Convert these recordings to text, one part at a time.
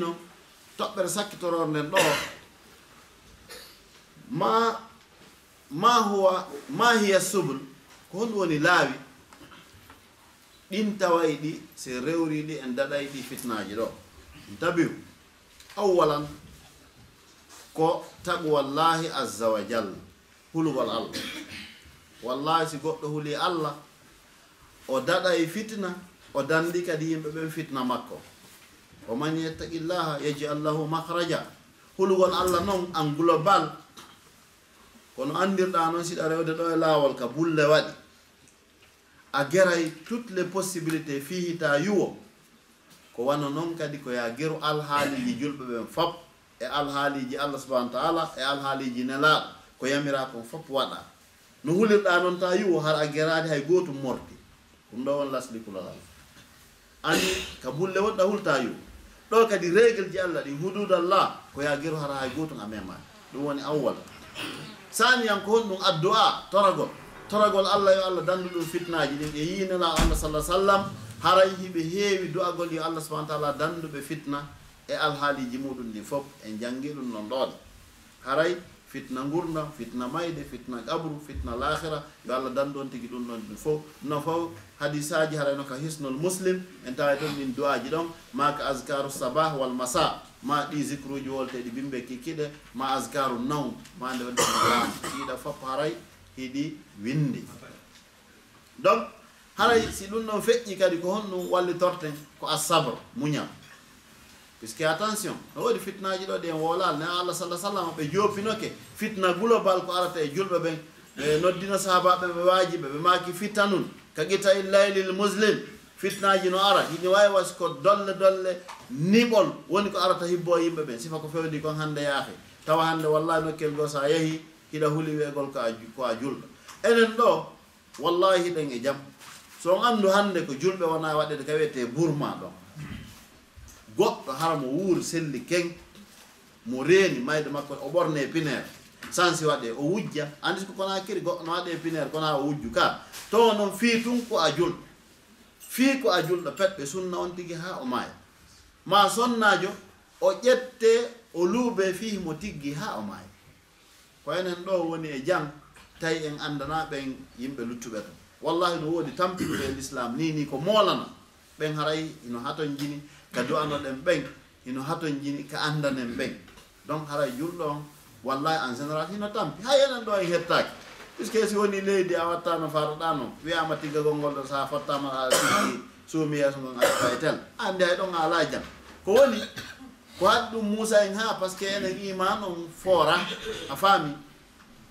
no toɓɓere sakkitoror nden ɗo. Ma ma huwa ma hiya subul ko honɗum woni laawi ɗin taway ɗi so rewri ɗi en daɗay ɗi fitnaji ɗo tabiu awwalan ko taqwallahi azza wa jalla hulugol allah. Wallahi si goɗɗo huli allah o daɗay fitna o dandi kadi yimɓe ɓen fitna makko. wa man yettaqillaha yaj'al lahu makhraja hulugol allah noon en global. kono andirɗa noon siɗa rewde ɗo e laawol ka bulle waɗi a geray toutes les possibilités fihi ta yuwo ko wano noon kadi ko ya geru alhaaliji julɓe ɓen fop e alhaaliji allah subahanau taala e alhaaliji nelaaɗo ko yamira kon fop waɗa no hulirɗa noon ta yuwo har a gerade hay gootum morti ɗum ɗo won laslikulal anni ka bulle woɗɗa hulta yuwo ɗo kadi régle ji allah ɗi hududallah. Ko ya yagiru hara hay gotum a memani ɗum woni awwal. Saniyan ko hon ɗum addu'a toragol. Toragol allah yo allah dandu ɗum fitnaji ɗin. E yinala allah sallah sallam haray hiɓe heewi du'agol yo allah subahana taala danduɓe fitna e alhaaliji muɗum ɗi fof en jangi ɗum noon ɗon haray fitna gurdam fitna mayde fitna gabru fitna lahira yo allah dan ɗon tigi ɗum ɗon ɗum fof no fof hadisaji harayno ka hisnol muslim. En tawa toon min duwaji ɗon. Ma ka askaru sabah wal masa ma ɗi zicruji wolteɗi bimɓe kikkiɗe ma askaru naw ma nde wonɗaa ɗiɗa fof haray hiɗi windi donc haray si ɗum ɗon feƴƴi kadi ko honɗum wallitorten ko assabro muñal. puisque attention no woodi fitnaji ɗo ɗen wolal ne allah sallah sallam ɓe joofinoke fitna global ko arata e julɓe ɓen ɓe noddina sahabaɓe ɓe waajiɓe ɓe maaki fitanun ka qita illaylil muslim fitnaji no ara. Ine wawi was ko dolle dolle niɓol. Woni ko arata hibbo yimɓe ɓen. Sifa ko fewndi kon hannde yaahe tawa hannde wallahi nokkel ngo so a yeehi hiɗa huuli weegol ko a ko a julɗo enen ɗo wallahi hiɗen e jam. So on anndu hannde ko julɓe wona waɗede ka wiyete bourma ɗon. goɗɗo hara mo wuuri selli ken mo reeni mayde makko o ɓorne pinere sansi waɗe o wujja. Andi ko kona kiri goɗɗo no waɗe pinere kona o wujju. Ka to noon fii tun ko a julɗo fii ko a julɗo peɗɓe sunna on tigi ha o maaya ma sonnajo o ƴette o luube fii mo tiggi ha o maaya ko enen ɗo woni e jang tawi en andana ɓen yimɓe luttuɓe to wallahi no woodi tampiɗuɓe l'islam ni ni ko moolana. Ɓen haray no haton jini. kadi andoɗen ɓen hino haton jini ka andanen ɓen donc hara julɗo on wallahi en général hino tampi. Hay enen ɗo en hettaki. Puisque si woni leydi a wattano faroɗa noon wiyama tigga golngol ɗo sa fottama a sikki suumi yeeso ngon aɗa fay tel. Andi hay ɗon ala e jam. Ko woni ko haɗi ɗum muusa en ha par ce que enen iman on foora a faami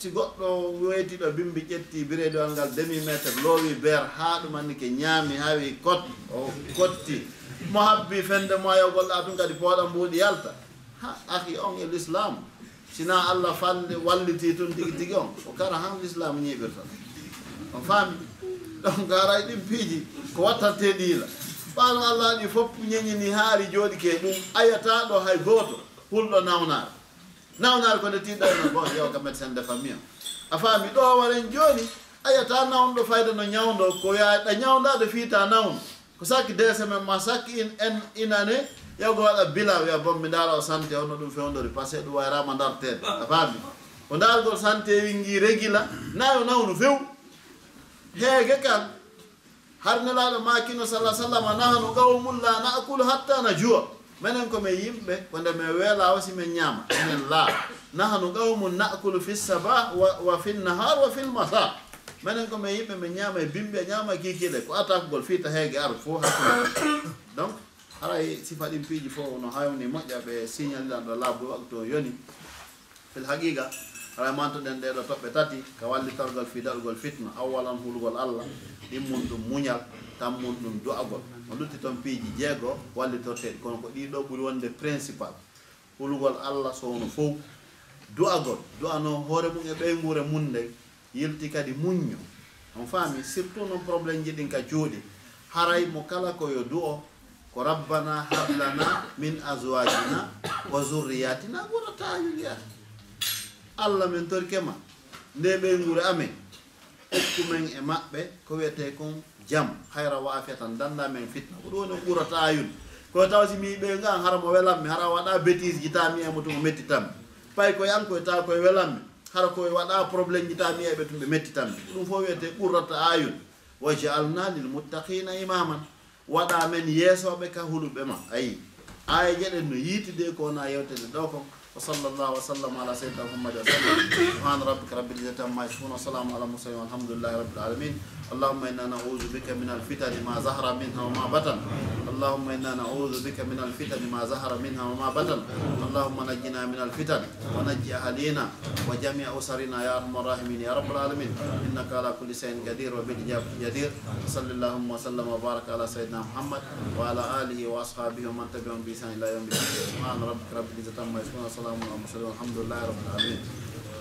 si goɗɗo weytiɗo bimbi ƴetti bireediwal ngal demi métre loowi beer ha ɗumanni ke ñaami ha wi kot o kotti. Mo habbi fende mo yo golɗa tun kadi pooɗa mbuuɗi yalta. Ha aki on e l'islam sina allah falle walliti tun tigi tigi on. O kara han l'islam ñiɓirta on faami donc haray ɗin piiji ko wattante ɗiila. Ɓaano allah ɗi fof ñeñini haari jooɗi ke ɗum ayata ɗo hay gooto hulɗo nawnaare. nawnare ko nde tiiɗɗano bon yewa ka médecin de famille. O a faami ɗo waren jooni ayata nawnɗo fayda no ñawdo ko yaɗa ñawdade fiita nawno ko sakki deux semaine ma sakki in en une année yewgo waɗa bila wiya bon mi ndaara o santé hono ɗum fewdori par ce que ɗum wayrama dartede a faami. Ko ndaargol santé wingi régula nayo nawno few. Heege kan har nelaɗo makino sallah sallam a nahanu gawmulla la naakulu hatta na juwa minen komin yimɓe wonde min weela wasi min ñaama min laa nahanu qawmu nakulu fi sabah wa fi nahar wa fi lmasa minen komin yimɓe min ñaama e bimɓe ñaama e kiikiiɗe. Ko atakugol fiita heege ar fo hakkille donc haray sifa ɗin piiji fof no hawni moƴƴa ɓe signaliɗan ɗo laabdu waktu yoni. Fil haqiqa haray mantoɗen ɗeɗo toɓɓe tati ka wallitorgol fidalgol fitna awalan hulgol allah. Ɗimmum ɗum muñal tammum ɗum du'agol o lutti toon piiji jeego wallitorteɗi kono ko ɗiɗo ɓuri wonde principal. Hulgol allah sowno fof du'agol du'ano hoore mum e ɓeyngure mum nde yilti kadi muñño. On faami surtout noon probléme ji ɗin ka juuɗe haray mo kala koyo du'o ko rabbana hablana min aswajina wa zurriyatina ɓurata yuliyata allah min torkema nde ɓey nguura amen. Hokkumen e maɓɓe ko wiyete kon jam hayra waafiya tan danda men fitna. Ko ɗum woni ɓurata yun ko tawa si mi ɓe ngan hara mo welanmi hara waɗa bétise jitami e mo tumo mettitanmi. Pay koye an koye tawa koye welanmi. Hara koye waɗa probléme jitami eɓe tumɓe mettitanmi. Ɗum fof wiyete ɓurrata ayun wa jaalna lilmuttaqina imaman waɗa men yeesoɓe ka huluɓe ma. Ayi. aya jeɗen no yiitide ko wona yewtede ɗo kon wa sall llahu wa sallam ala seydna muhammadi wa sallam. Subhana rabbika rabbil izzati amma yasifun wa salamu ala mursalin walhamdulillahi rabbil alamin. Allahumma inna naudu bika min alfitani ma zahra minha wa ma batan. اللهم إنا نعوذ بك من الفتن ما ظهر منها وما بطن. اللهم نجنا من الفتن ونجي أهلينا وجميع أسرنا يا أرحم الراحمين يا رب العالمين. إنك على كل شيء قدير وبالإجابة جدير. وصل اللهم وسلم وبارك على سيدنا محمد وعلى آله وأصحابه ومن تبعهم بإحسان إلى يوم الدين. سبحان ربك رب العزة عما يصفون وسلام على المرسلين والحمد لله رب العالمين.